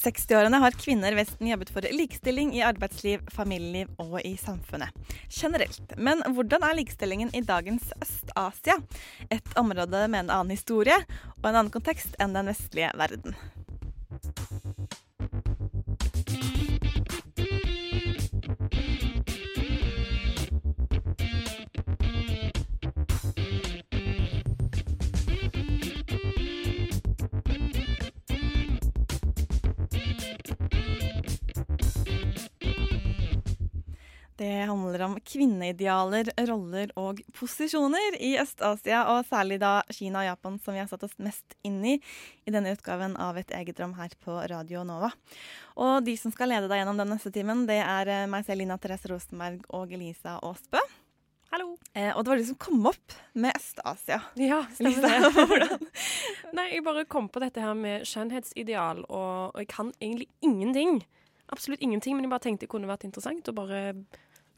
60-årene har kvinner i Vesten jobbet for likestilling i arbeidsliv, familieliv og i samfunnet generelt. Men hvordan er likestillingen i dagens Øst-Asia? Et område med en annen historie og en annen kontekst enn den vestlige verden. Det handler om kvinneidealer, roller og posisjoner i Øst-Asia, og særlig da Kina og Japan, som vi har satt oss mest inn i i denne utgaven av Et eget rom her på Radio Nova. Og de som skal lede deg gjennom den neste timen, det er eh, meg selv, Lina Therese Rosenberg og Elisa Aasbø. Hallo. Eh, og det var du som kom opp med Øst-Asia. Ja, stemmer det. Nei, jeg bare kom på dette her med skjønnhetsideal, og, og jeg kan egentlig ingenting. Absolutt ingenting, men jeg bare tenkte det kunne vært interessant å bare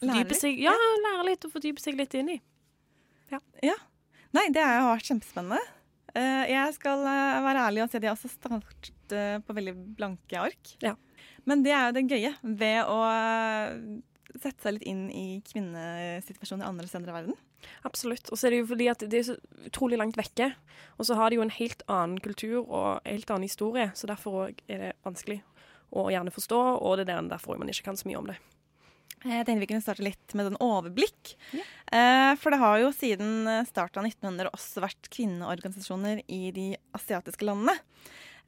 Lære seg Ja, lære litt og fordype seg litt inn i. Ja Nei, det har vært kjempespennende. Eh, jeg skal eh, være ærlig og si at jeg også startet eh, på veldig blanke ark. Ja. Men det er jo det gøye ved å sette seg litt inn i kvinnesituasjonen i andre steder i verden. Absolutt. Og så er det jo fordi at det er så utrolig langt vekke. Og så har de jo en helt annen kultur og en helt annen historie, så derfor òg er det vanskelig å gjerne forstå, og det er derfor man ikke kan så mye om det. Jeg tenkte vi kunne starte litt med en overblikk. Ja. For det har jo siden starten av 1900 også vært kvinneorganisasjoner i de asiatiske landene.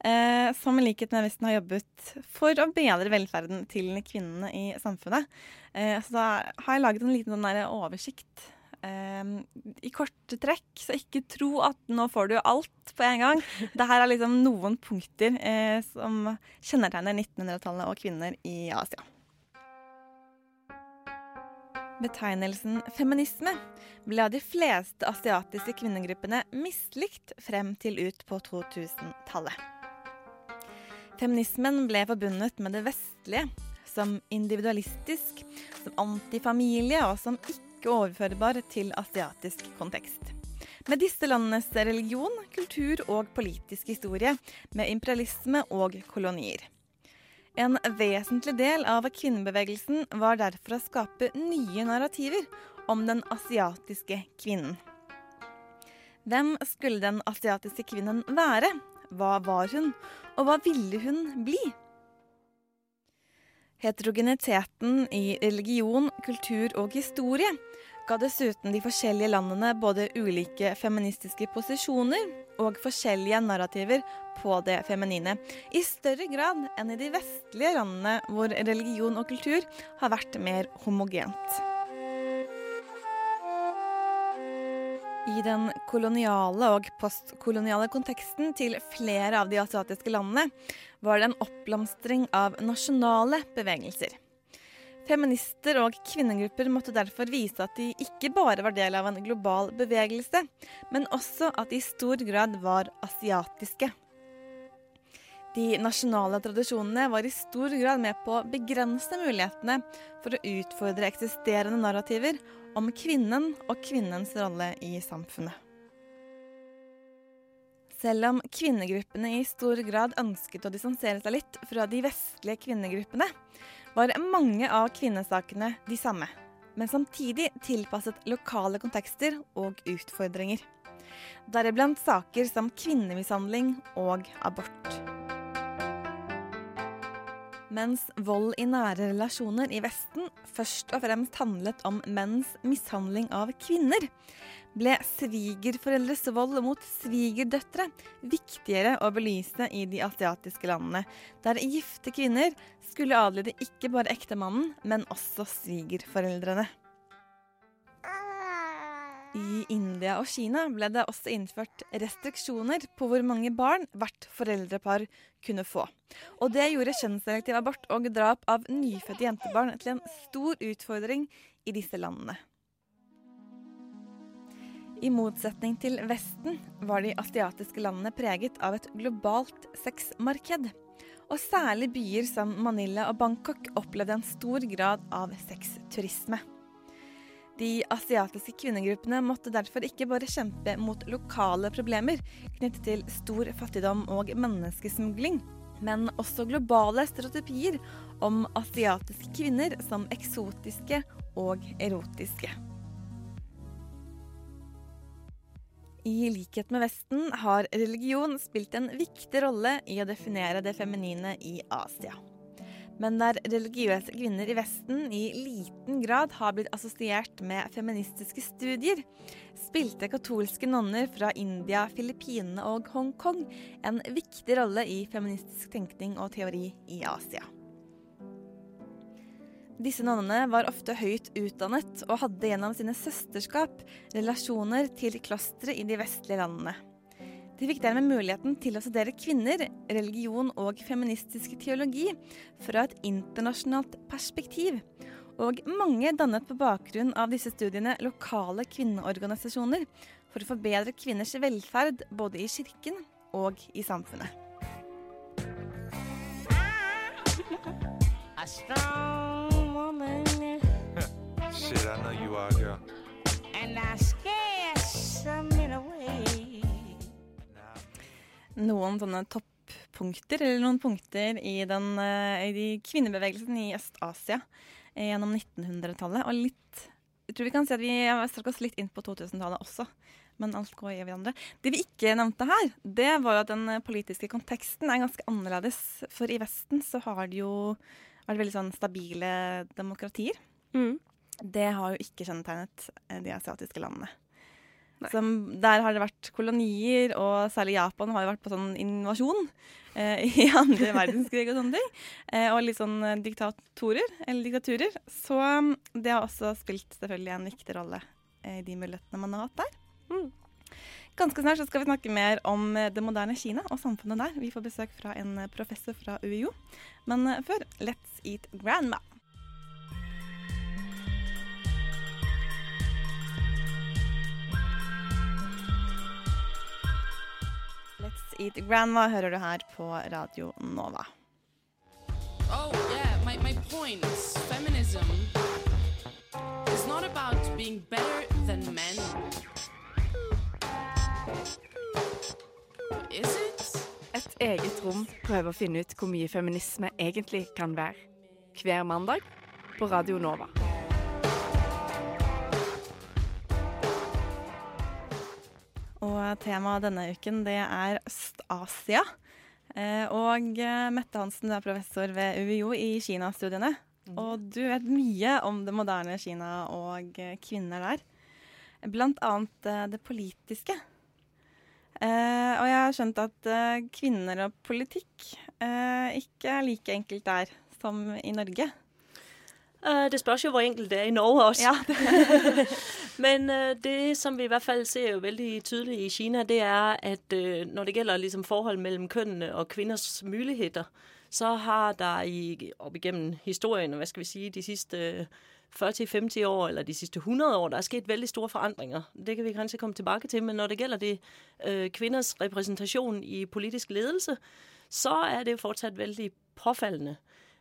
eh, Som i likhet med Vesten har jobbet for å bedre velferden til kvinnene i samfunnet. Eh, Så da har jeg laget en liten sånn oversikt. eh, I korte trekk, så ikke tro at nå får du alt på en gang. Det her er liksom noen punkter eh, som kjennetegner 1900-tallet og kvinner i Asia. Betegnelsen feminisme ble av de fleste asiatiske kvinnegruppene mislikt frem til ut på 2000-tallet. Feminismen ble forbundet med det vestlige som individualistisk, som antifamilie og som ikke overførbar til asiatisk kontekst. Med disse landenes religion, kultur og politisk historie, med imperialisme og kolonier. En vesentlig del av kvinnebevegelsen var derfor å skape nye narrativer om den asiatiske kvinnen. Hvem skulle den asiatiske kvinnen være? Hva var hun, og hva ville hun bli? Heterogeniteten i religion, kultur og historie ga dessuten de forskjellige landene både ulike feministiske posisjoner og forskjellige narrativer på det feminine, i større grad enn i de vestlige landene hvor religion og kultur har vært mer homogent. I den koloniale og postkoloniale konteksten til flere av de asiatiske landene var det en oppblomstring av nasjonale bevegelser. Feminister og kvinnegrupper måtte derfor vise at de ikke bare var del av en global bevegelse, men også at de i stor grad var asiatiske. De nasjonale tradisjonene var i stor grad med på å begrense mulighetene for å utfordre eksisterende narrativer om kvinnen og kvinnens rolle i samfunnet. Selv om kvinnegruppene i stor grad ønsket å distansere seg litt fra de vestlige kvinnegruppene, var mange av kvinnesakene de samme, men samtidig tilpasset lokale kontekster og utfordringer. Deriblant saker som kvinnemishandling og abort. Mens vold i nære relasjoner i Vesten først og fremst handlet om menns mishandling av kvinner, ble svigerforeldres vold mot svigerdøtre viktigere å belyse i de asiatiske landene, der gifte kvinner skulle adlyde ikke bare ektemannen, men også svigerforeldrene. I India og Kina ble det også innført restriksjoner på hvor mange barn hvert foreldrepar kunne få. Og det gjorde kjønnsselektiv abort og drap av nyfødte jentebarn til en stor utfordring i disse landene. I motsetning til Vesten var de asiatiske landene preget av et globalt sexmarked. Og særlig byer som Manila og Bangkok opplevde en stor grad av sexturisme. De asiatiske kvinnegruppene måtte derfor ikke bare kjempe mot lokale problemer knyttet til stor fattigdom og menneskesmugling, men også globale stereotypier om asiatiske kvinner som eksotiske og erotiske. I likhet med Vesten har religion spilt en viktig rolle i å definere det feminine i Asia. Men der religiøse kvinner i Vesten i liten grad har blitt assosiert med feministiske studier, spilte katolske nonner fra India, Filippinene og Hongkong en viktig rolle i feministisk tenkning og teori i Asia. Disse nonnene var ofte høyt utdannet og hadde gjennom sine søsterskap relasjoner til klostre i de vestlige landene. De fikk dermed muligheten til å studere kvinner, religion og feministisk teologi fra et internasjonalt perspektiv. Og mange dannet på bakgrunn av disse studiene lokale kvinneorganisasjoner for å forbedre kvinners velferd både i kirken og i samfunnet. A strong woman, Shit, I know you are, girl. and I scare some Noen sånne toppunkter, eller noen punkter i, den, eh, i kvinnebevegelsen i Øst-Asia eh, gjennom 1900-tallet. Og litt Jeg tror vi kan si at vi strakk oss litt inn på 2000-tallet også. Men alt går i hverandre. Det vi ikke nevnte her, det var jo at den politiske konteksten er ganske annerledes. For i Vesten så har det jo vært veldig sånn stabile demokratier. Mm. Det har jo ikke kjennetegnet eh, de asiatiske landene. Som, der har det vært kolonier, og særlig Japan har jo vært på sånn invasjon eh, i andre verdenskrig og sånne ting. Eh, og litt sånn eh, diktatorer, eller diktaturer. Så mm, det har også spilt selvfølgelig en viktig rolle eh, i de mulighetene man har hatt der. Mm. Ganske snart så skal vi snakke mer om eh, det moderne Kina og samfunnet der. Vi får besøk fra en eh, professor fra UiO. Men eh, før, let's eat grandma. Eat grandma hører du her på Radio Nova. Oh, yeah, my, my point is feminism is not about being better than men. Is it? Et eget rom prøver å finne ut hvor mye feminisme egentlig kan være. Hver mandag på Radio Nova. Og temaet denne uken det er Øst-Asia. Eh, og eh, Mette Hansen, du er professor ved UiO i Kina-studiene. Og du vet mye om det moderne Kina og eh, kvinner der. Blant annet det politiske. Og jeg har skjønt at kvinner og politikk ikke er like enkelt der som i Norge. Det spørs jo, hvor enkelt det er i Norge også. Ja, Men øh, det, som vi i hvert fall ser jo veldig tydelig i Kina, det er, at øh, når det gælder ligesom forhold mellem kønnene og kvinders muligheder, så har der i, op igennem historien, hvad skal vi sige, de sidste 40-50 år, eller de sidste 100 år, der er sket veldig store forandringer. Det kan vi kanskje komme tilbake til, men når det gælder det øh, kvinders repræsentation i politisk ledelse, så er det fortsat veldig påfaldende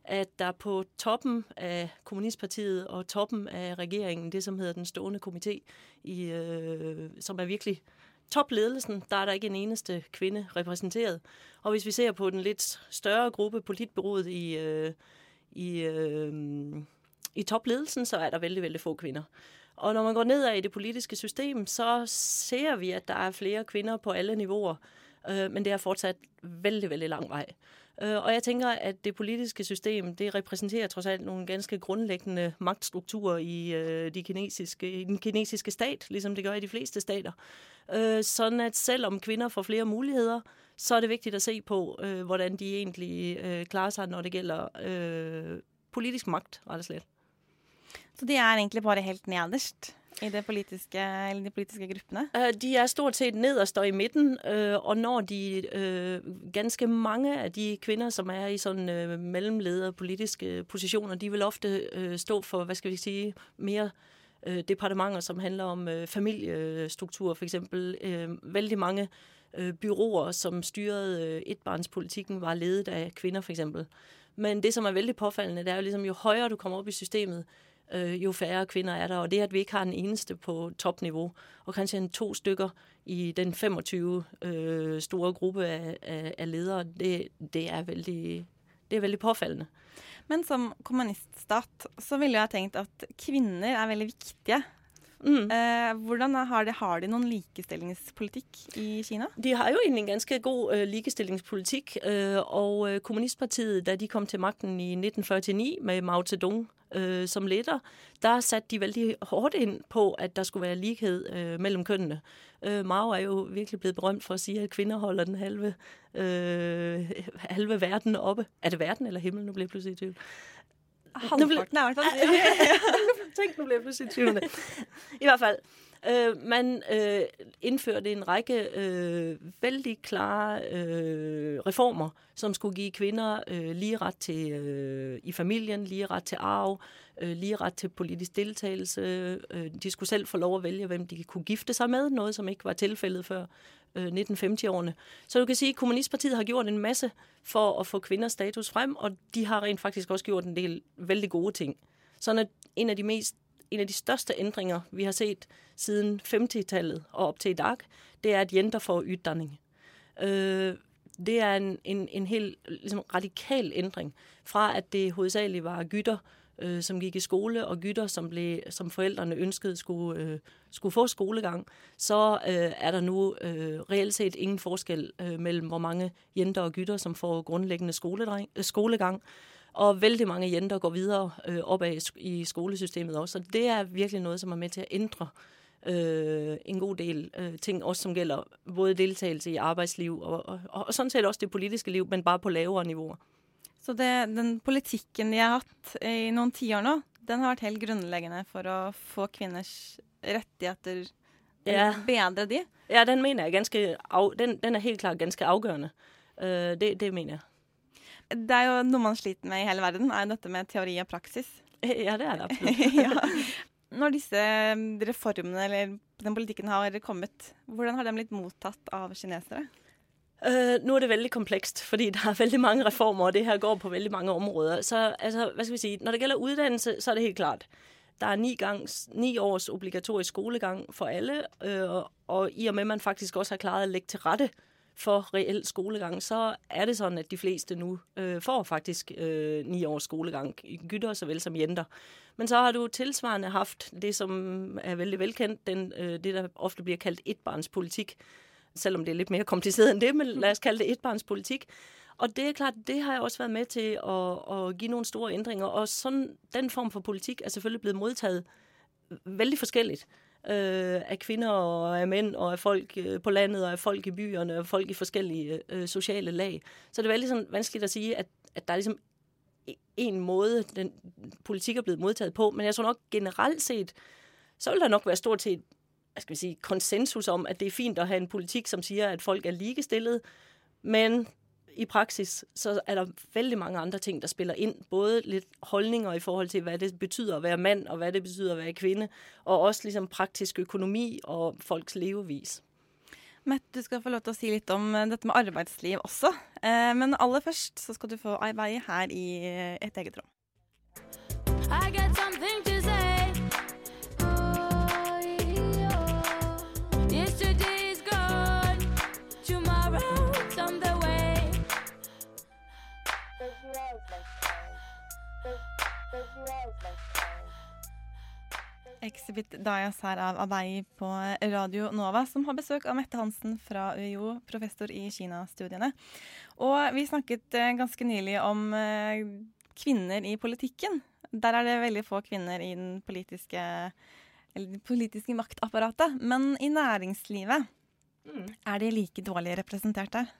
at der på toppen af Kommunistpartiet og toppen af regeringen, det som hedder den stående komité, i, øh, som er virkelig topledelsen, der er der ikke en eneste kvinde repræsenteret. Og hvis vi ser på den lidt større gruppe, politbyrådet i, øh, i, øh, i topledelsen, så er der vældig, vældig få kvinder. Og når man går nedad i det politiske system, så ser vi, at der er flere kvinder på alle niveauer, øh, men det er fortsat vældig, vældig lang vej. Øh, og jeg tænker, at det politiske system, det repræsenterer trods alt nogle ganske grundlæggende magtstrukturer i, øh, de kinesiske, i den kinesiske stat, ligesom det gør i de fleste stater. Øh, sådan at selvom kvinder får flere muligheder, så er det vigtigt at se på, hvordan de egentlig klarer sig, når det gælder politisk magt, rett og slett. Så de er egentlig bare helt nederst. I de politiske, de politiske gruppene? Øh, De er stort sett nederst og i midten, øh, og når de øh, ganske mange av de kvinner som er i sånn mellemledere politiske positioner, de vil ofte stå for, hva skal vi si, mere øh, departementer, som handler om familiestruktur, eksempel. Øh, mange byråer, som styrte ettbarnspolitikken, var ledet av kvinner, eksempel. Men det, som er veldig påfallende, det er jo liksom jo høyere du kommer opp i systemet, jo færre kvinner er der. Og det, at vi ikke har en eneste på toppnivå, og kanskje en to stykker i den 25 øh, store gruppe av, av ledere, det, det, er veldig, det er veldig påfallende. Men som kommuniststat så ville jeg tenkt at kvinner er veldig viktige. Mm. Eh, hvordan har de, har de noen likestillingspolitikk i Kina? De har jo egentlig en ganske god uh, likestillingspolitikk. Uh, og øh, Kommunistpartiet, da de kom til makten i 1949 med Mao Zedong øh, som leder, der satte de veldig hårdt inn på, at der skulle være likhet øh, mellom kønnene. Øh, Mao er jo virkelig blevet berømt for at sige, at kvinner holder den halve, øh, halve verden oppe. Er det verden eller himmelen? Nå ble jeg plutselig i tvivl. Halvparten er i hvert fall Tænk, nå ble jeg plutselig i tvivl. I hvert fald, øh, man øh, innførte en række øh, veldig klare øh, reformer, som skulle give kvinner øh, lige ret til øh, i familien, like rett til arv, øh, lige ret til politisk deltagelse. De skulle selv få lov å velge hvem de kunne gifte seg med, noe som ikke var tilfældet før øh, 1950-årene. Så du kan si Kommunistpartiet har gjort en masse for at få kvinners status frem, og de har rent faktisk også gjort en del veldig gode ting. Sånn at en av de mest en af de største ændringer, vi har set siden 50-tallet og op til i dag, det er, at jenter får uddanning. Øh, det er en, en, en helt ligesom, radikal ændring fra, at det hovedsageligt var gytter, øh, som gik i skole, og gytter, som, blev, som forældrene ønskede skulle, øh, skulle få skolegang, så øh, er der nu øh, reelt set ingen forskel øh, mellem, hvor mange jenter og gytter, som får grundlæggende skoledreng, øh, skolegang. Og veldig mange jenter går videre øh, opad i skolesystemet også. Så det er virkelig noe som er med til å ændre øh, en god del øh, ting, også som gjelder både deltagelse i arbeidsliv og, og, og og sånn sett også det politiske liv, men bare på lavere nivåer. Så det, den politikken de har hatt i noen tiår nå, den har vært helt grunnleggende for å få kvinners rettigheter Ja. Bedre de? Ja, den mener jeg ganske den, den er helt klart ganske avgjørende. Uh, det, det mener jeg. Det er jo noe man sliter med i hele verden, er dette med teori og praksis. Ja, det er det absolutt. ja. Når disse reformene eller den politikken har kommet, hvordan har de blitt mottatt av kinesere? Uh, nå er det veldig komplekst, fordi det er veldig mange reformer, og det her går på veldig mange områder. Så altså, hva skal vi si, når det gjelder uddannelse, så er det helt klart. Det er ni, gangs, ni års obligatorisk skolegang for alle, uh, og i og med, at man faktisk også har klaret å legge til rette for reel skolegang, så er det sånn at de fleste nu øh, får faktisk øh, ni års skolegang, gytter såvel som jenter. Men så har du tilsvarende hatt det, som er veldig velkendt, den, øh, det der ofte bliver kaldt Selv selvom det er litt mer kompliceret enn det, men la oss kalle det ettbarnspolitikk. Og det er klart, det har jeg også vært med til å, å gi noen store ændringer, og sånn, den form for politikk er selvfølgelig blevet modtaget veldig forskelligt øh, af kvinder og af mænd og af folk øh, på landet og af folk i byerne og folk i forskellige øh, sociale lag. Så det er veldig sådan vanskeligt at sige, at, at der er ligesom en måde, den politik er blevet modtaget på. Men jeg tror nok generelt set, så vil der nok være stort set skal vi sige, konsensus om, at det er fint at have en politik, som siger, at folk er ligestillet, men i praksis, så er der veldig mange andre ting, der spiller inn. Både litt holdninger i forhold til, hva det betyder å være mann, og hva det betyder å være kvinne. og også liksom praktisk økonomi og folks levevis. Mette, du skal få lov til å si litt om eh, dette med arbeidsliv også. Eh, men aller først så skal du få arbeide her i eh, et eget rom. I got something to Exhibit Dias her av Abei på Radio Nova, som har besøk av Mette Hansen fra UiO, professor i Kina-studiene. Og vi snakket eh, ganske nylig om eh, kvinner i politikken. Der er det veldig få kvinner i den politiske, eller det politiske maktapparatet. Men i næringslivet Mm. er de like dårlig representert der.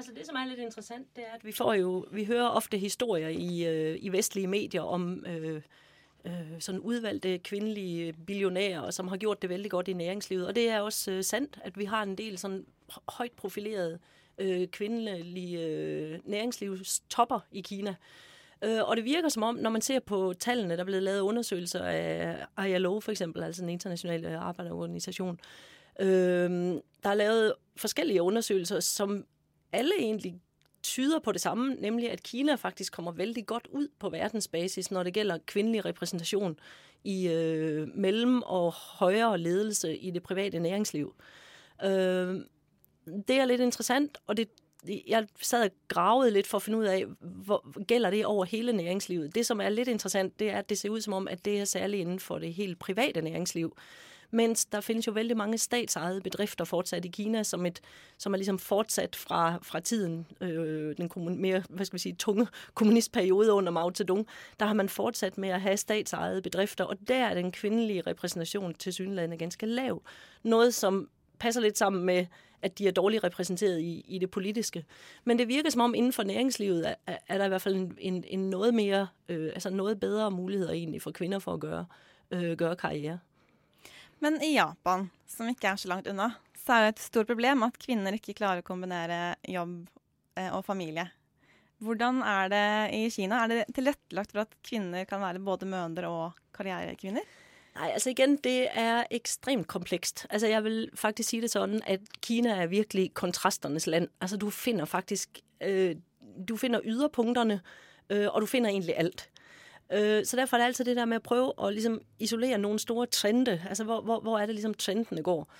Altså det, som er lidt interessant, det er, at vi får jo, vi hører ofte historier i, øh, i vestlige medier om øh, øh, sådan udvalgte kvindelige billionærer, som har gjort det vældig godt i næringslivet. Og det er også øh, sandt, at vi har en del sådan højt profilerede øh, kvindelige øh, næringslivstopper i Kina. Øh, og det virker som om, når man ser på tallene, der er blevet lavet undersøgelser af ILO for eksempel, altså den internationale arbejderorganisation, øh, der er lavet forskellige undersøgelser, som alle egentlig tyder på det samme, nemlig at Kina faktisk kommer veldig godt ud på verdensbasis, når det gælder kvindelig repræsentation i øh, mellem- og højere ledelse i det private næringsliv. Øh, det er lidt interessant, og det, jeg sad og gravede lidt for at finde ud af, hvor gælder det over hele næringslivet. Det, som er lidt interessant, det er, at det ser ud som om, at det er særligt inden for det helt private næringsliv. Mens der finnes jo veldig mange statsejede bedrifter fortsatt i Kina, som, et, som er liksom fortsatt fra, fra tiden, øh, den mere hvad skal vi si, tunge kommunistperiode under Mao Zedong. Der har man fortsatt med at ha statsejede bedrifter, og der er den kvinnelige repræsentation til synlandet ganske lav. Noget, som passer litt sammen med, at de er dårlig repræsenteret i, i det politiske. Men det virker som om innenfor næringslivet er, er der i hvert fall en, en, noget mere, øh, altså noget bedre muligheder egentlig for kvinner for å gjøre, øh, karriere. Men i Japan, som ikke er så langt unna, så er det et stort problem at kvinner ikke klarer å kombinere jobb eh, og familie. Hvordan er det i Kina? Er det tilrettelagt for at kvinner kan være både mødre og karrierekvinner? Nei, altså igen, det er ekstremt komplekst. Altså jeg vil faktisk si det sånn at Kina er virkelig kontrasternes land. Altså du finner faktisk, øh, du finner yderpunkterne, øh, og du finner egentlig alt. Øh, så derfor er det altid det der med at prøve at ligesom isolere nogle store trende. Altså hvor, hvor, hvor er det ligesom trendene går.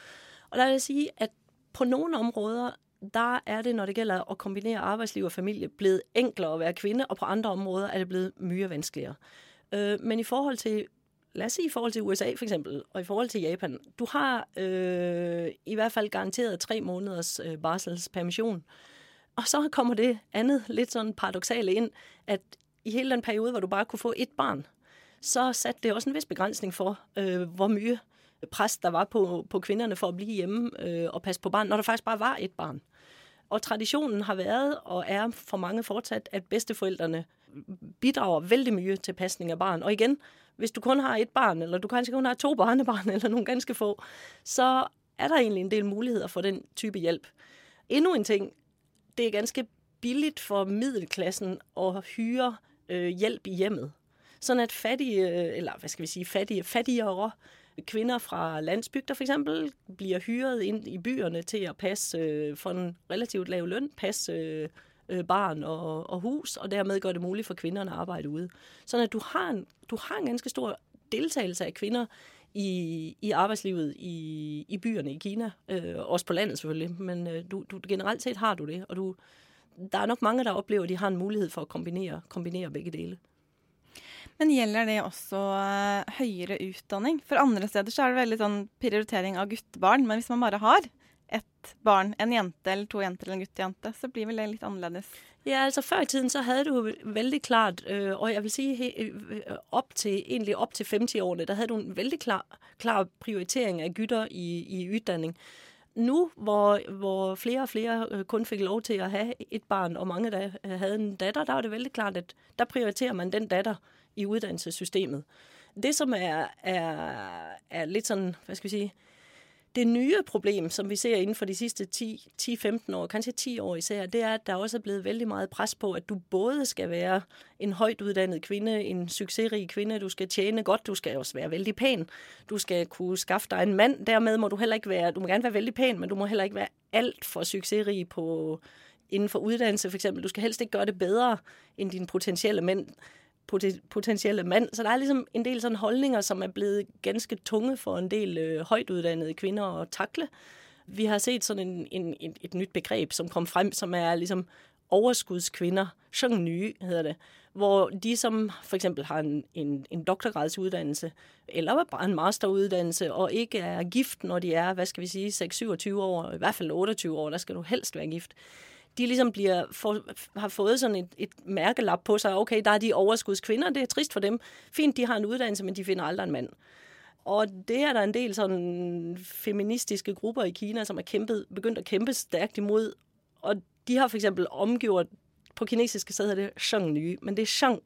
Og der vil jeg sige, at på nogle områder, der er det, når det gælder at kombinere arbejdsliv og familie, blevet enklere at være kvinde, og på andre områder er det blevet mye vanskeligere. Øh, men i forhold til lad os sige i forhold til USA for eksempel, og i forhold til Japan, du har øh, i hvert fald garanteret tre måneders øh, barselspermission. Og så kommer det andet lidt sådan paradoxale ind, at i hele den periode, hvor du bare kunne få et barn, så satte det også en vis begrænsning for, øh, hvor mye pres der var på, på kvinnene for å bli hjemme øh, og passe på barn, når det faktisk bare var et barn. Og tradisjonen har vært, og er for mange fortsatt, at bedsteforældrene bidrager veldig mye til pasning av barn. Og igjen, hvis du kun har et barn, eller du kanskje kun har to barnebarn, eller noen ganske få, så er der egentlig en del muligheter for den type hjelp. Endnu en ting, det er ganske billig for middelklassen å hyre øh, hjælp i hjemmet. Sådan at fattige, eller hvad skal vi sige, fattige, fattigere kvinder fra landsbygder eksempel bliver hyret ind i byerne til at passe øh, for en relativt lav løn, passe øh, øh, barn og, og hus, og dermed gør det muligt for kvinderne at arbejde ude. Sådan at du har en, du har en ganske stor deltagelse af kvinder i, i arbejdslivet i, i byerne i Kina. Øh, også på landet selvfølgelig, men øh, du, du, generelt set har du det, og du, der er nok mange, der opplever at de har en mulighet for å kombinere, kombinere begge dele. Men gjelder det også uh, høyere utdanning? For andre steder så er det veldig sånn prioritering av guttebarn. Men hvis man bare har ett barn, en jente eller to jenter eller en guttejente, så blir vel det litt annerledes. Ja, altså Før i tiden så hadde du veldig klart, øh, og jeg vil si øh, til, egentlig opp til 50-årene, da hadde du en veldig klar, klar prioritering av gutter i, i uddanning. Nu, hvor, hvor flere og flere øh, kun fikk lov til å ha et barn, og mange der hadde en datter, der er det veldig klart, at der prioriterer man den datter i utdannelsessystemet. Det, som er, er, er litt sånn, hva skal vi sige, det nye problem, som vi ser inden for de siste 10-15 år, kanskje 10 år især, det er, at der også er blevet veldig meget pres på, at du både skal være en højt uddannet kvinde, en succesrig kvinde, du skal tjene godt, du skal også være veldig pæn, du skal kunne skaffe dig en mand, dermed må du heller ikke være, du må gerne være veldig pæn, men du må heller ikke være alt for succesrig på, inden for uddannelse for. Du skal helst ikke gøre det bedre end dine potentielle mænd potentielle mand. Så der er ligesom en del sådan holdninger, som er blevet ganske tunge for en del øh, højtuddannede kvinder at takle. Vi har set sådan en, en, en, et nyt begreb, som kom frem, som er ligesom overskudskvinder, nye hedder det, hvor de, som for eksempel har en, en, en doktorgradsuddannelse, eller bare en masteruddannelse, og ikke er gift, når de er, hvad skal vi sige, 6-27 år, i hvert fald 28 år, der skal du helst være gift de ligesom bliver for, har fået sådan et, et mærkelap på sig. Okay, der er de overskudskvinder, det er trist for dem. Fint, de har en uddannelse, men de finder aldrig en mand. Og det er der en del sådan feministiske grupper i Kina, som er kæmpet, begyndt at kæmpe stærkt imod. Og de har for eksempel omgjort, på kinesiske så hedder det Shang Nye, men det er Shang,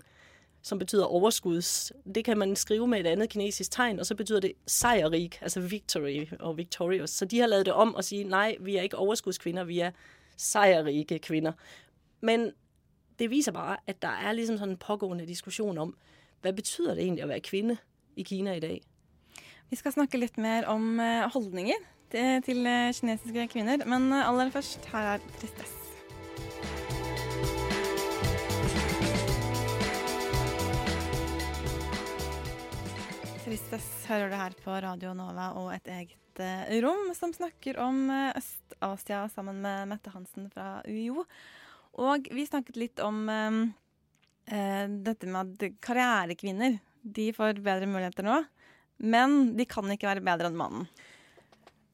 som betyder overskuds. Det kan man skrive med et andet kinesisk tegn, og så betyder det sejrrig, altså victory og victorious. Så de har lavet det om og sige, nej, vi er ikke overskudskvinder, vi er sejrrige kvinder. Men det viser bare, at der er ligesom sådan en pågående diskusjon om, hvad betyder det egentlig at være kvinde i Kina i dag? Vi skal snakke litt mer om eh, holdninger til, til eh, kinesiske kvinner, men aller først, her er Tristesse. Tristesse hører du her på Radio Nova og et eget eh, rom som snakker om eh, Øst-Asia sammen med Mette Hansen fra UiO. Og vi snakket litt om eh, eh, dette med at karrierekvinner de får bedre muligheter nå, men de kan ikke være bedre enn mannen.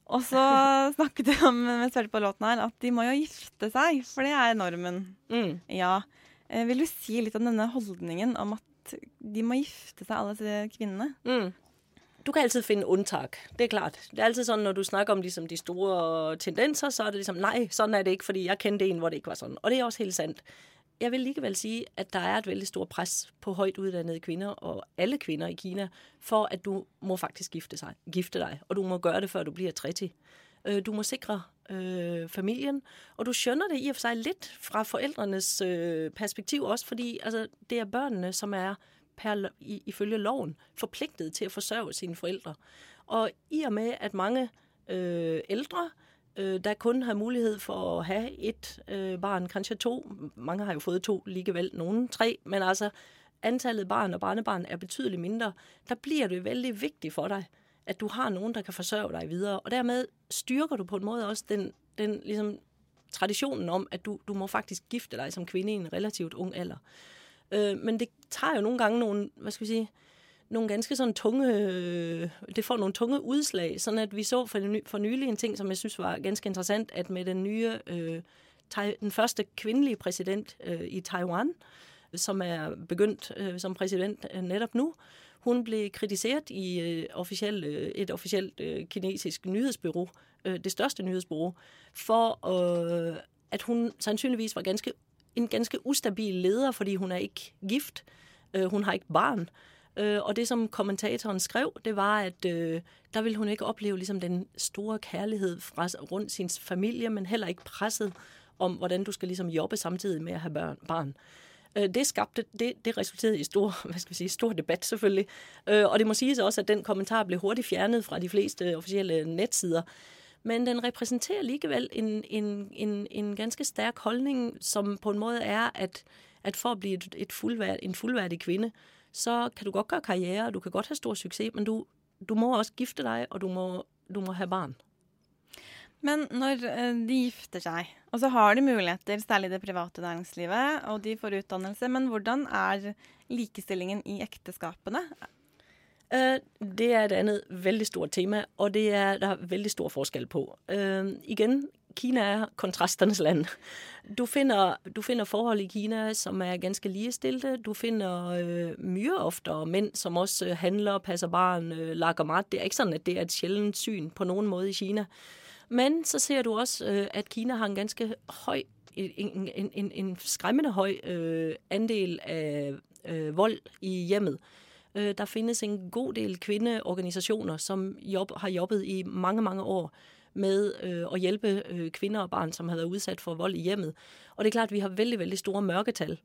Og så snakket vi om mens vi hørte på låten her, at de må jo gifte seg, for det er normen. Ja. Eh, Vil du si litt om denne holdningen om at de må gifte seg, alle disse kvinnene? Mm. Du kan alltid finne unntak. det er klart. Det er alltid sånn når du snakker om liksom, de store tendenser, så er det liksom nej, sånn er det ikke, fordi jeg kendte en, hvor det ikke var sånn. Og det er også helt sant. Jeg vil likevel sige, at der er et veldig stort pres på høyt utdannede kvinner, og alle kvinner i Kina, for at du må faktisk gifte, seg, gifte deg. og du må gjøre det, før du blir 30. Øh, Du må sikre øh, familien, og du skjønner det i og for seg litt fra forældrenes øh, perspektiv også, fordi altså, det er børnene, som er per, i, ifølge loven forpliktet til å forsørge sine forældre. Og i og med, at mange øh, ældre, øh, der kun har mulighed for at have et øh, barn, kanskje to, mange har jo fået to, likevel noen tre, men altså antallet barn og barnebarn er betydelig mindre, der blir det veldig viktig for dig, at du har nogen, der kan forsørge dig videre. Og dermed styrker du på en måde også den, den ligesom, traditionen om, at du, du må faktisk gifte dig som kvinde i en relativt ung alder. Øh, men det tager jo nogle gange nogle, hvad skal vi sige, nogle ganske sådan tunge, øh, det får nogle tunge udslag, sådan at vi så for, ny, for nylig en ting, som jeg synes var ganske interessant, at med den nye, øh, den første kvindelige præsident øh, i Taiwan, som er begyndt øh, som præsident øh, netop nu, hun blev kritiseret i øh, officiel, øh, et officielt øh, kinesisk nyhedsbureau, øh, det største nyhedsbyrå, for at hun sandsynligvis var ganske, en ganske ustabil leder, fordi hun er ikke gift, hun har ikke barn. Og det, som kommentatoren skrev, det var, at øh, der ville hun ikke opleve ligesom, den store kærlighed rundt sin familie, men heller ikke presset om, hvordan du skal ligesom, jobbe samtidig med have børn, barn. Øh, det skabte, det, det resulterede i stor, hvad skal vi sige, stor debat selvfølgelig. Øh, og det må siges også, at den kommentar blev hurtigt fjernet fra de fleste officielle netsider. Men den repræsenterer alligevel en, en, en, en ganske stærk holdning, som på en måde er, at, at for at blive et, et fuldværd, en fuldværdig kvinde, så kan du godt gøre karriere, og du kan godt have stor succes, men du, du må også gifte dig, og du må, du må have barn. Men når eh, de gifter seg, og så har de muligheter, særlig i det private næringslivet, og de får utdannelse, men hvordan er likestillingen i ekteskapene? Øh, det er et annet veldig stort tema, og det er det er veldig stor forskel på. Uh, igen, Kina er kontrasternes land. Du finner, du finner, forhold i Kina, som er ganske ligestilte. Du finner uh, mye oftere menn som også øh, handler, passer barn, uh, lager mat. Det er ikke sånn at det er et sjeldent syn på noen måte i Kina. Men så ser du også, øh, at Kina har en ganske høy en, en, en, skremmende høy øh, andel af øh, vold i hjemmet. Der finnes en god del kvinneorganisasjoner som jobb, har jobbet i mange, mange år med øh, hjelpe kvinner og barn som har vært utsatt for vold i hjemmet. Og det er klart, vi har veldig veldig store mørketal.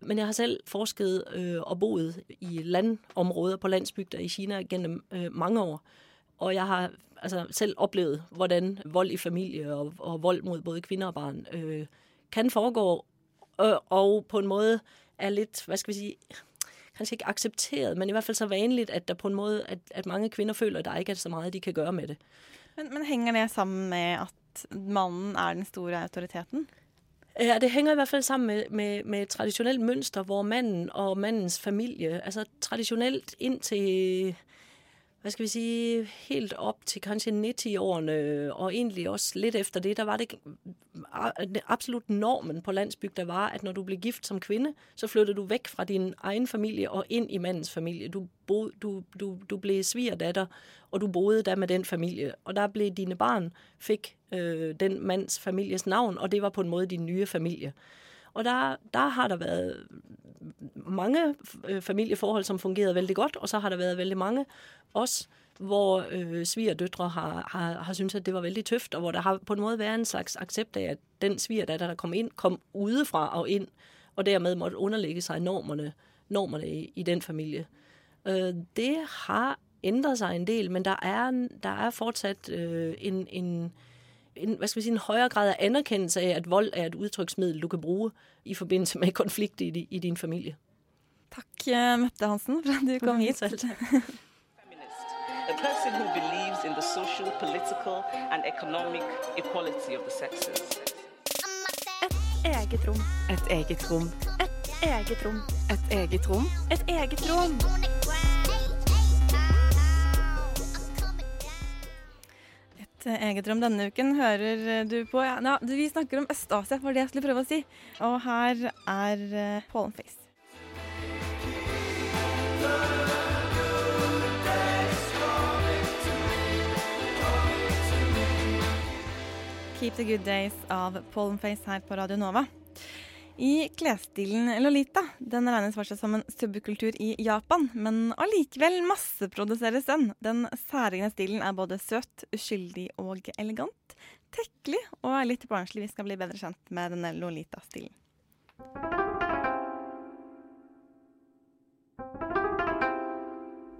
Men jeg har selv forsket og boet i landområder på landsbygder i Kina gennem øh, mange år. Og jeg har altså, selv oplevet, hvordan vold i familie og, og vold mot både kvinner og barn øh, kan foregå, øh, og på en måte er litt hva skal vi si, kanskje ikke akseptert, men i hvert fall så vanlig at der på en måte, at, at mange kvinner føler, at det ikke er så mye de kan gjøre med det. Men, men henger det sammen med at mannen er den store autoriteten? Ja, det henger i hvert fall sammen med, med, med et traditionelt mønster, hvor mannen og mannens familie, altså traditionelt ind til, hvad skal vi sige, helt op til kanskje 90-årene, og egentlig også lidt efter det, der var det absolut normen på landsbygder var, at når du blev gift som kvinde, så flyttede du væk fra din egen familie og ind i mandens familie. Du, bo, du, du, du blev svigerdatter, og du boede der med den familie. Og der blev dine barn, fik øh, den mands families navn, og det var på en måde din nye familie. Og der, der har der været mange øh, familieforhold, som fungerede veldig godt, og så har der vært veldig mange også, hvor øh, svigerdøtre har, har, har syntes, at det var veldig tøft, og hvor der har på en måte vært en slags aksept av at den svigerdatter, der kom inn, kom udefra og inn, og dermed måtte underlegge seg normerne, normerne i, i den familie. Øh, det har ændret seg en del, men der er, der er fortsatt øh, en, en, en, hvad skal vi sige, en højere grad af anerkendelse af, at vold er et udtryksmiddel, du kan bruge i forbindelse med konflikt i, i din familie. Takk, eh, Mette Hansen, for at du kom hit. A person who believes in the social, political, and economic equality of the sexes. Eget rom. Et eget rom. Et eget rom. Et eget rom. Et eget rom. Et eh, eget rom denne uken hører eh, du på. Ja, ja, vi snakker om Øst-Asia, var det jeg skulle prøve å si. Og her er uh, Pollenface. Keep the Good Days av Pollenface her på Radio Nova. I klesstilen Lolita den regnes fortsatt som en subkultur i Japan, men allikevel masseproduseres den. Den særegne stilen er både søt, uskyldig og elegant. Tekkelig og litt barnslig. Vi skal bli bedre kjent med denne Lolita-stilen.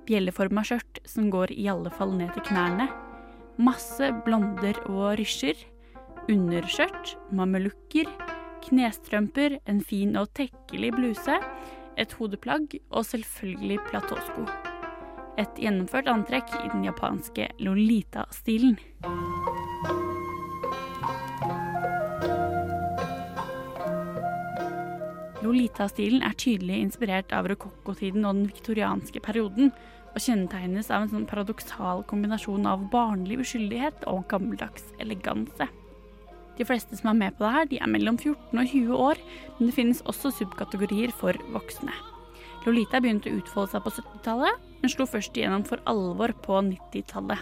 Bjelleforma skjørt som går i alle fall ned til knærne. Masse blonder og rysjer. Underskjørt, mamelukker, knestrømper, en fin og tekkelig bluse, et hodeplagg og selvfølgelig platåsko. Et gjennomført antrekk i den japanske Lolita-stilen. Lolita-stilen er tydelig inspirert av rokokkotiden og den viktorianske perioden, og kjennetegnes av en sånn paradoksal kombinasjon av barnlig uskyldighet og gammeldags eleganse. De fleste som er med på det her, de er mellom 14 og 20 år, men det finnes også subkategorier for voksne. Lolita begynte å utfolde seg på 70-tallet, men slo først igjennom for alvor på 90-tallet.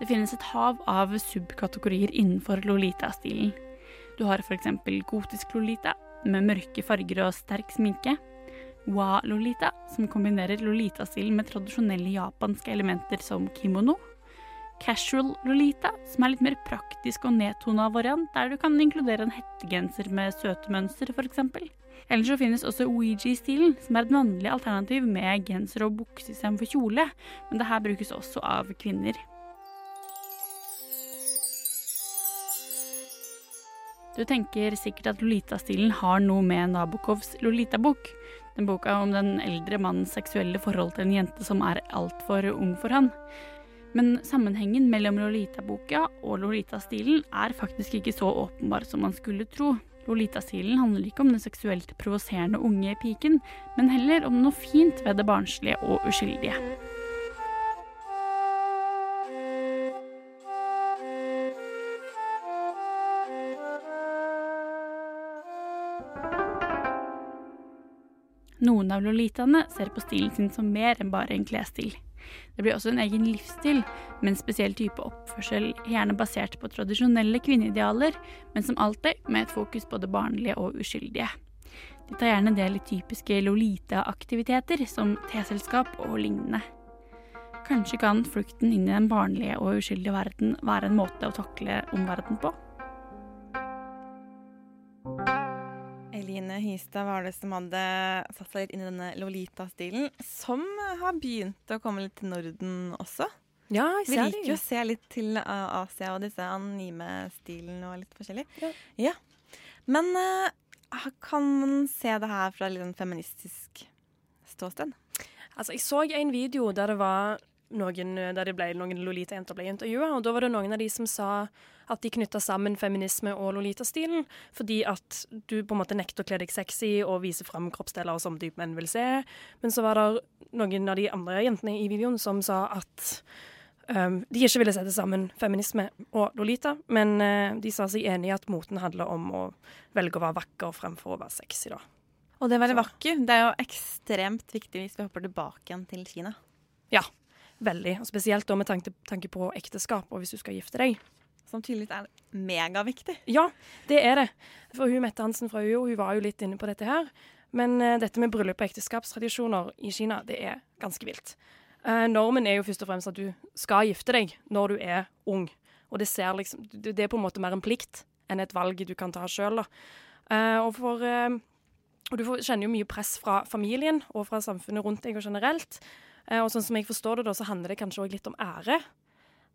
Det finnes et hav av subkategorier innenfor Lolita-stilen. Du har f.eks. gotisk Lolita, med mørke farger og sterk sminke. Wa-Lolita, som kombinerer Lolita-stilen med tradisjonelle japanske elementer som kimono. Casual Lolita, som er litt mer praktisk og nedtona variant, der du kan inkludere en hettegenser med søte mønster, f.eks. Eller så finnes også Ouija-stilen, som er et mannlig alternativ med genser og bukse istedenfor kjole, men det her brukes også av kvinner. Du tenker sikkert at Lolita-stilen har noe med Nabokovs Lolita-bok. Boka om den eldre mannens seksuelle forhold til en jente som er altfor ung for han. Men sammenhengen mellom Lolita-boka og Lolita-stilen er faktisk ikke så åpenbar som man skulle tro. Lolita-stilen handler ikke om den seksuelt provoserende unge piken, men heller om noe fint ved det barnslige og uskyldige. Noen av lolitaene ser på stilen sin som mer enn bare en klesstil. Det blir også en egen livsstil, med en spesiell type oppførsel, gjerne basert på tradisjonelle kvinneidealer, men som alltid med et fokus på det barnlige og uskyldige. De tar gjerne del i typiske Lolita-aktiviteter, som teselskap og lignende. Kanskje kan flukten inn i den barnlige og uskyldige verden være en måte å takle omverdenen på? Eline Hystad var det som hadde satt seg litt inn i denne Lolita-stilen, som har begynt å komme litt til Norden også. Ja, jeg Vi ser liker det. jo å se litt til uh, Asia og disse anime-stilen og litt forskjellig. Ja. Men uh, kan man se det her fra litt sånn feministisk ståsted? Altså, jeg så en video der det var noen, der det ble, noen Lolita-jenter ble intervjua, og da var det noen av de som sa at de knytta sammen feminisme og Lolita-stilen, fordi at du på en måte nekter å kle deg sexy og vise fram kroppsdeler som type menn vil se. Men så var det noen av de andre jentene i videoen som sa at um, de ikke ville sette sammen feminisme og Lolita, men uh, de sa seg enig i at moten handler om å velge å være vakker fremfor å være sexy, da. Og det å være vakker, det er jo ekstremt viktig hvis vi hopper tilbake igjen til Kina. Ja, veldig. Og spesielt da med tanke, tanke på ekteskap og hvis du skal gifte deg. som tydeligvis er megaviktig. Ja, det er det. For hun Mette Hansen fra UiO hun var jo litt inne på dette her. Men uh, dette med bryllup og ekteskapstradisjoner i Kina, det er ganske vilt. Uh, normen er jo først og fremst at du skal gifte deg når du er ung. Og det, ser liksom, det er på en måte mer en plikt enn et valg du kan ta sjøl. og, for, eh, og du kjenner jo mye press fra familien og fra samfunnet rundt deg og generelt. Eh, og sånn som jeg forstår det, da, så handler det kanskje òg litt om ære.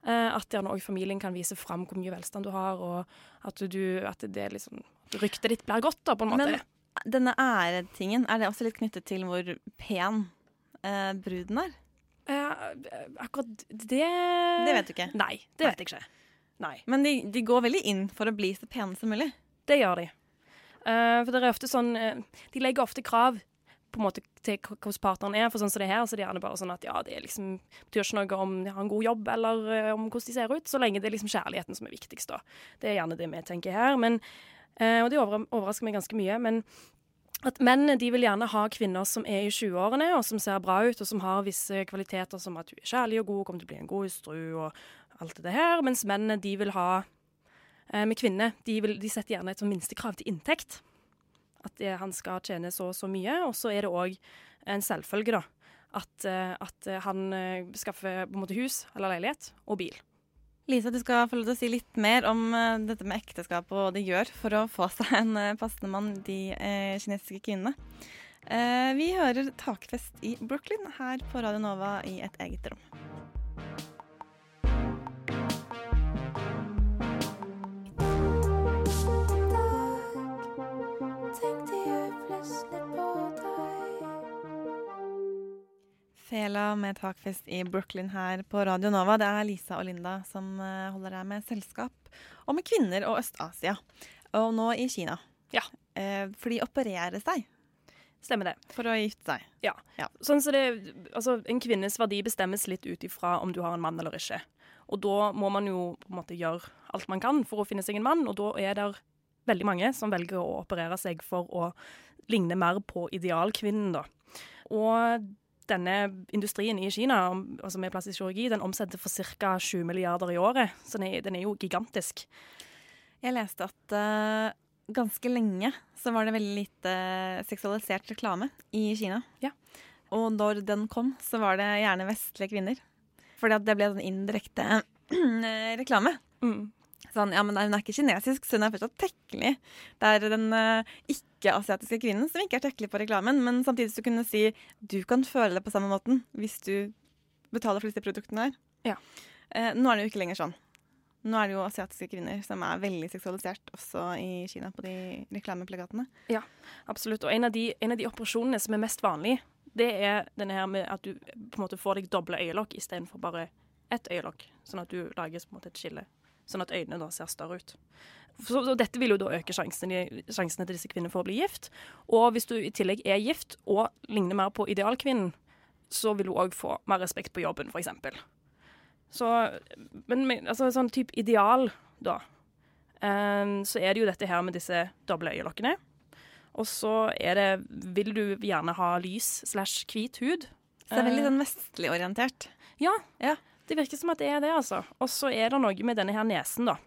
Eh, at gjerne òg familien kan vise fram hvor mye velstand du har, og at, du, at det liksom Ryktet ditt blir godt, da, på en måte. Men denne æretingen, er det også litt knyttet til hvor pen eh, bruden er? Eh, akkurat det Det vet du ikke? Nei, det vet jeg ikke. Nei. Men de, de går veldig inn for å bli så pene som mulig. Det gjør de. Eh, for det er ofte sånn eh, De legger ofte krav på en måte til hvordan partneren er. For sånn som det her, så det er gjerne bare sånn at ja, det er liksom, betyr ikke noe om de har en god jobb eller eh, om hvordan de ser ut, så lenge det er liksom kjærligheten som er viktigst. da. Det er gjerne det vi tenker her. Men, eh, og det overrasker meg ganske mye. men at Mennene de vil gjerne ha kvinner som er i 20-årene, og som ser bra ut, og som har visse kvaliteter som at hun er kjærlig og god, kommer til å bli en god hustru og alt det her. Mens mennene de vil ha eh, Med kvinner de, de setter gjerne et sånn minstekrav til inntekt. At det, han skal tjene så og så mye. Og så er det òg en selvfølge, da. At, eh, at han eh, skaffer på en måte hus eller leilighet og bil. Lisa, du skal få lov til å si litt mer om eh, dette med ekteskap og hva de gjør for å få seg en eh, passende mann, de eh, kinesiske kvinnene. Eh, vi hører Takfest i Brooklyn her på Radio Nova i et eget rom. Fela med takfest i Brooklyn her på Radio Nova. Det er Lisa og Linda som eh, holder deg med selskap. Og med kvinner og Øst-Asia. Og nå i Kina. Ja. Eh, for de opererer seg Stemmer det. for å gifte seg. Ja. Sånn så det, altså, en kvinnes verdi bestemmes litt ut ifra om du har en mann eller ikke. Og da må man jo på en måte gjøre alt man kan for å finne seg en mann, og da er det veldig mange som velger å operere seg for å ligne mer på idealkvinnen, da. Og denne industrien i Kina, altså med plastisk kirurgi, den omsetter for ca. 7 milliarder i året, så den er, den er jo gigantisk. Jeg leste at uh, ganske lenge så var det veldig lite seksualisert reklame i Kina. Ja. Og når den kom, så var det gjerne vestlige kvinner. Fordi at det ble sånn indirekte eh, reklame. Mm. Sånn, ja, men Hun er ikke kinesisk, så hun er fortsatt tekkelig. Det er den uh, ikke-asiatiske kvinnen som ikke er tekkelig på reklamen, men samtidig så kunne si du kan føle det på samme måten hvis du betaler for disse produktene her. Ja. Uh, nå er det jo ikke lenger sånn. Nå er det jo asiatiske kvinner som er veldig seksualisert også i Kina på de reklameplakatene. Ja, absolutt. Og en av, de, en av de operasjonene som er mest vanlig, det er denne her med at du på en måte får deg doble øyelokk istedenfor bare ett øyelokk. Sånn at du lager på en måte et skille. Sånn at øynene da ser større ut. Så, så dette vil jo da øke sjansene, sjansene til disse kvinnene for å bli gift. Og hvis du i tillegg er gift og ligner mer på idealkvinnen, så vil du òg få mer respekt på jobben, f.eks. Så Men altså, sånn type ideal, da, um, så er det jo dette her med disse doble øyelokkene. Og så er det Vil du gjerne ha lys slash hvit hud? Så det er veldig Eh, sånn vestlig orientert. Ja. ja, det virker som at det er det, altså. Og så er det noe med denne her nesen, da.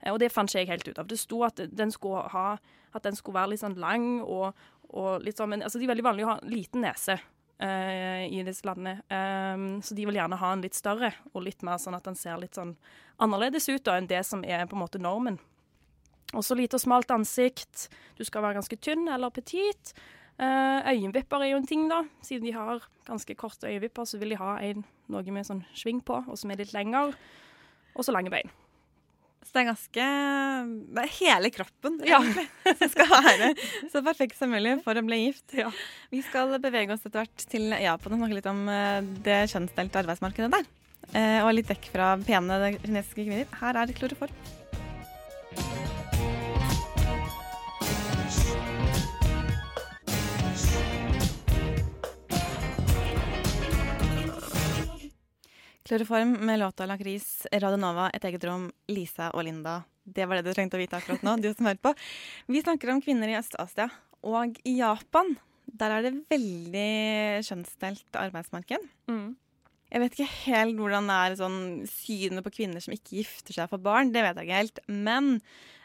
Eh, Og det fant ikke jeg helt ut av. Det sto at den skulle, ha, at den skulle være litt sånn lang og, og litt sånn Men altså, det er veldig vanlig å ha liten nese uh, i disse landene. Um, så de vil gjerne ha en litt større, og litt mer sånn at den ser litt sånn annerledes ut da, enn det som er på en måte normen. Også lite og smalt ansikt. Du skal være ganske tynn eller petit. Uh, øyenvipper er jo en ting, da. Siden de har ganske korte øyenvipper, så vil de ha en, noe med sånn sving på, og som er litt lengre. Og så lange bein. Så det er ganske Det er hele kroppen Ja. som skal være så perfekt som mulig for å bli gift. Vi skal bevege oss etter hvert til Japan og snakke litt om eh, det kjønnsdelte arbeidsmarkedet der. Eh, Og litt vekk fra pene kinesiske kvinner. Her er kloroform. Kloroform med låta 'Lakris', Radio Nova, Et eget rom, Lisa og Linda. Det var det du trengte å vite akkurat nå, du som hører på. Vi snakker om kvinner i Øst-Asia. Og i Japan, der er det veldig kjønnsdelt arbeidsmarked. Mm. Jeg vet ikke helt hvordan det er sånn synet på kvinner som ikke gifter seg for barn. Det vet jeg ikke helt. Men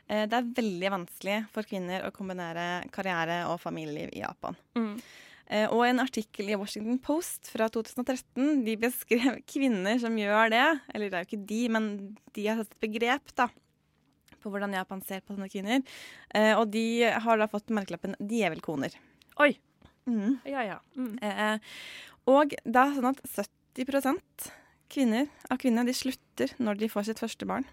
eh, det er veldig vanskelig for kvinner å kombinere karriere og familieliv i Japan. Mm. Eh, og en artikkel i Washington Post fra 2013 de beskrev kvinner som gjør det. Eller det er jo ikke de, men de har satt et begrep da, på hvordan Japan ser på sånne kvinner. Eh, og de har da fått merkelappen djevelkoner. Oi. Mm. Ja, ja. Mm. Eh, og det er sånn at 70% kvinner, av kvinner de slutter når de får sitt første barn.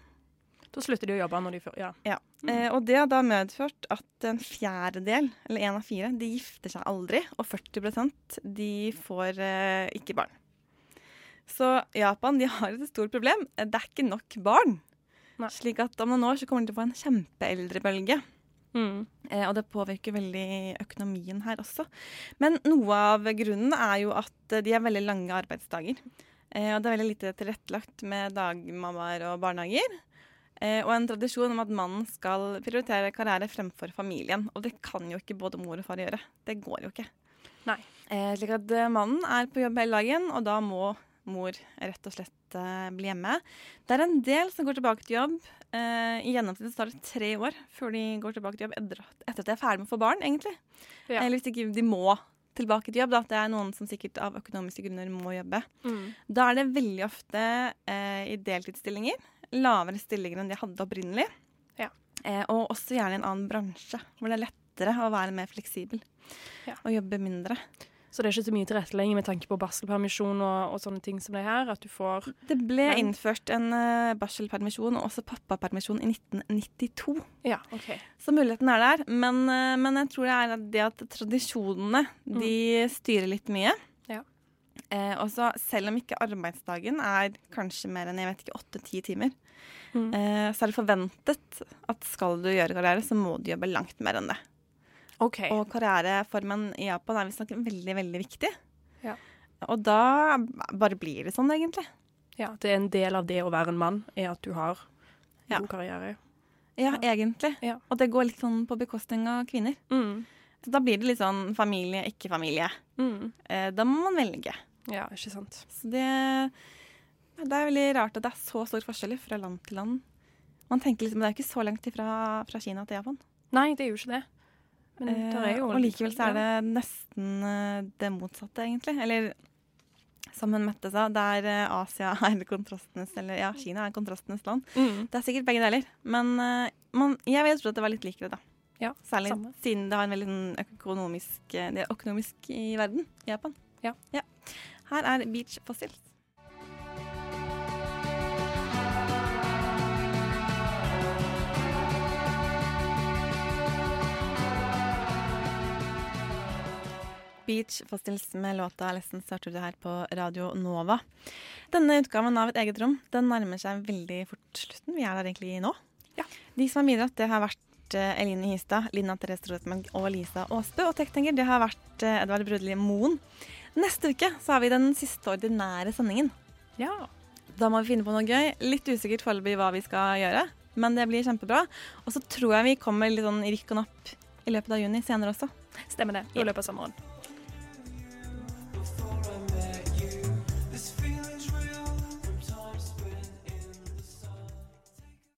Da slutter de å jobbe når de får Ja. Ja. Mm. Eh, og det har da medført at en fjerdedel, eller én av fire, de gifter seg aldri. Og 40% de får eh, ikke barn. Så Japan de har et stort problem. Det er ikke nok barn. Slik at om noen år så kommer de til å få en kjempeeldrebølge. Mm. Eh, og det påvirker veldig økonomien her også. Men noe av grunnen er jo at eh, de har veldig lange arbeidsdager. Eh, og det er veldig lite tilrettelagt med dagmammaer og barnehager. Eh, og en tradisjon om at mannen skal prioritere karriere fremfor familien. Og det kan jo ikke både mor og far gjøre. Det går jo ikke. Nei. Eh, slik at eh, mannen er på jobb hele dagen, og da må mor rett og slett bli hjemme. Det er en del som går tilbake til jobb. Eh, I gjennomsnitt tar det tre år før de går tilbake til jobb etter at de er ferdig med å få barn, egentlig. Ja. Eller hvis ikke de må tilbake til jobb. Da. Det er noen som sikkert av økonomiske grunner må jobbe. Mm. Da er det veldig ofte eh, i deltidsstillinger. Lavere stillinger enn de hadde opprinnelig. Ja. Eh, og også gjerne i en annen bransje, hvor det er lettere å være mer fleksibel. Ja. Og jobbe mindre. Så det er ikke så mye tilrettelegging med tanke på barselpermisjon og, og sånne ting som det her? At du får Det ble Men- innført en uh, barselpermisjon og også pappapermisjon i 1992. Ja, OK. Så muligheten er der. Men, uh, men jeg tror det er det at tradisjonene de styrer litt mye. Ja. Eh, og så selv om ikke arbeidsdagen er kanskje mer enn jeg vet ikke, åtte-ti timer, Mm. eh, så er det forventet at skal du gjøre karriere, så må du jobbe langt mer enn det. Okay. Og karriereformen i Japan er visstnok veldig, veldig viktig. Ja. Og da bare blir det sånn, egentlig. Ja, det er en del av det å være en mann, er at du har Ja. god karriere. Ja, egentlig. Ja. Og det går litt sånn på bekostning av kvinner. Mm. Så da blir det litt sånn familie, ikke familie. Mm. Eh, da må man velge. Ja, ikke sant. Så det, det er veldig rart at det er så stor forskjell fra land til land. Man tenker liksom, Det er jo ikke så langt fra, fra Kina til Japan. Nei, det er jo ikke det. Men Eh, det er jo og likevel så er det nesten eh, det motsatte, egentlig. Eller som hun Mette sa, der eh, Asia er kontrastenes Eller ja, Kina er kontrastenes land. Mm. Det er sikkert begge deler. Men eh, man, jeg vil tro at det var litt likere, da. Ja, Særlig samme. siden det har en veldig sånn økonomisk eh, Det er økonomisk i verden, i Japan. Ja. Her er Beach Fossils. Beach Fossils med låta 'Lessons' hørte du her på Radio Nova. Denne utgaven av Et eget rom den nærmer seg veldig fort slutten. Vi er der egentlig nå. De som har bidratt, det har vært eh, Eline Hystad, Lina Therese Rosenberg og Lisa Aasbø. Og tekniker det har vært eh, Edvard Brudli Moen. Neste uke så har vi den siste ordinære sendingen. Ja. Da må vi finne på noe gøy. Litt usikkert foreløpig hva vi skal gjøre, men det blir kjempebra. Og så tror jeg vi kommer litt sånn i rykk og napp i løpet av juni senere også. Stemmer det. I løpet av sommeren.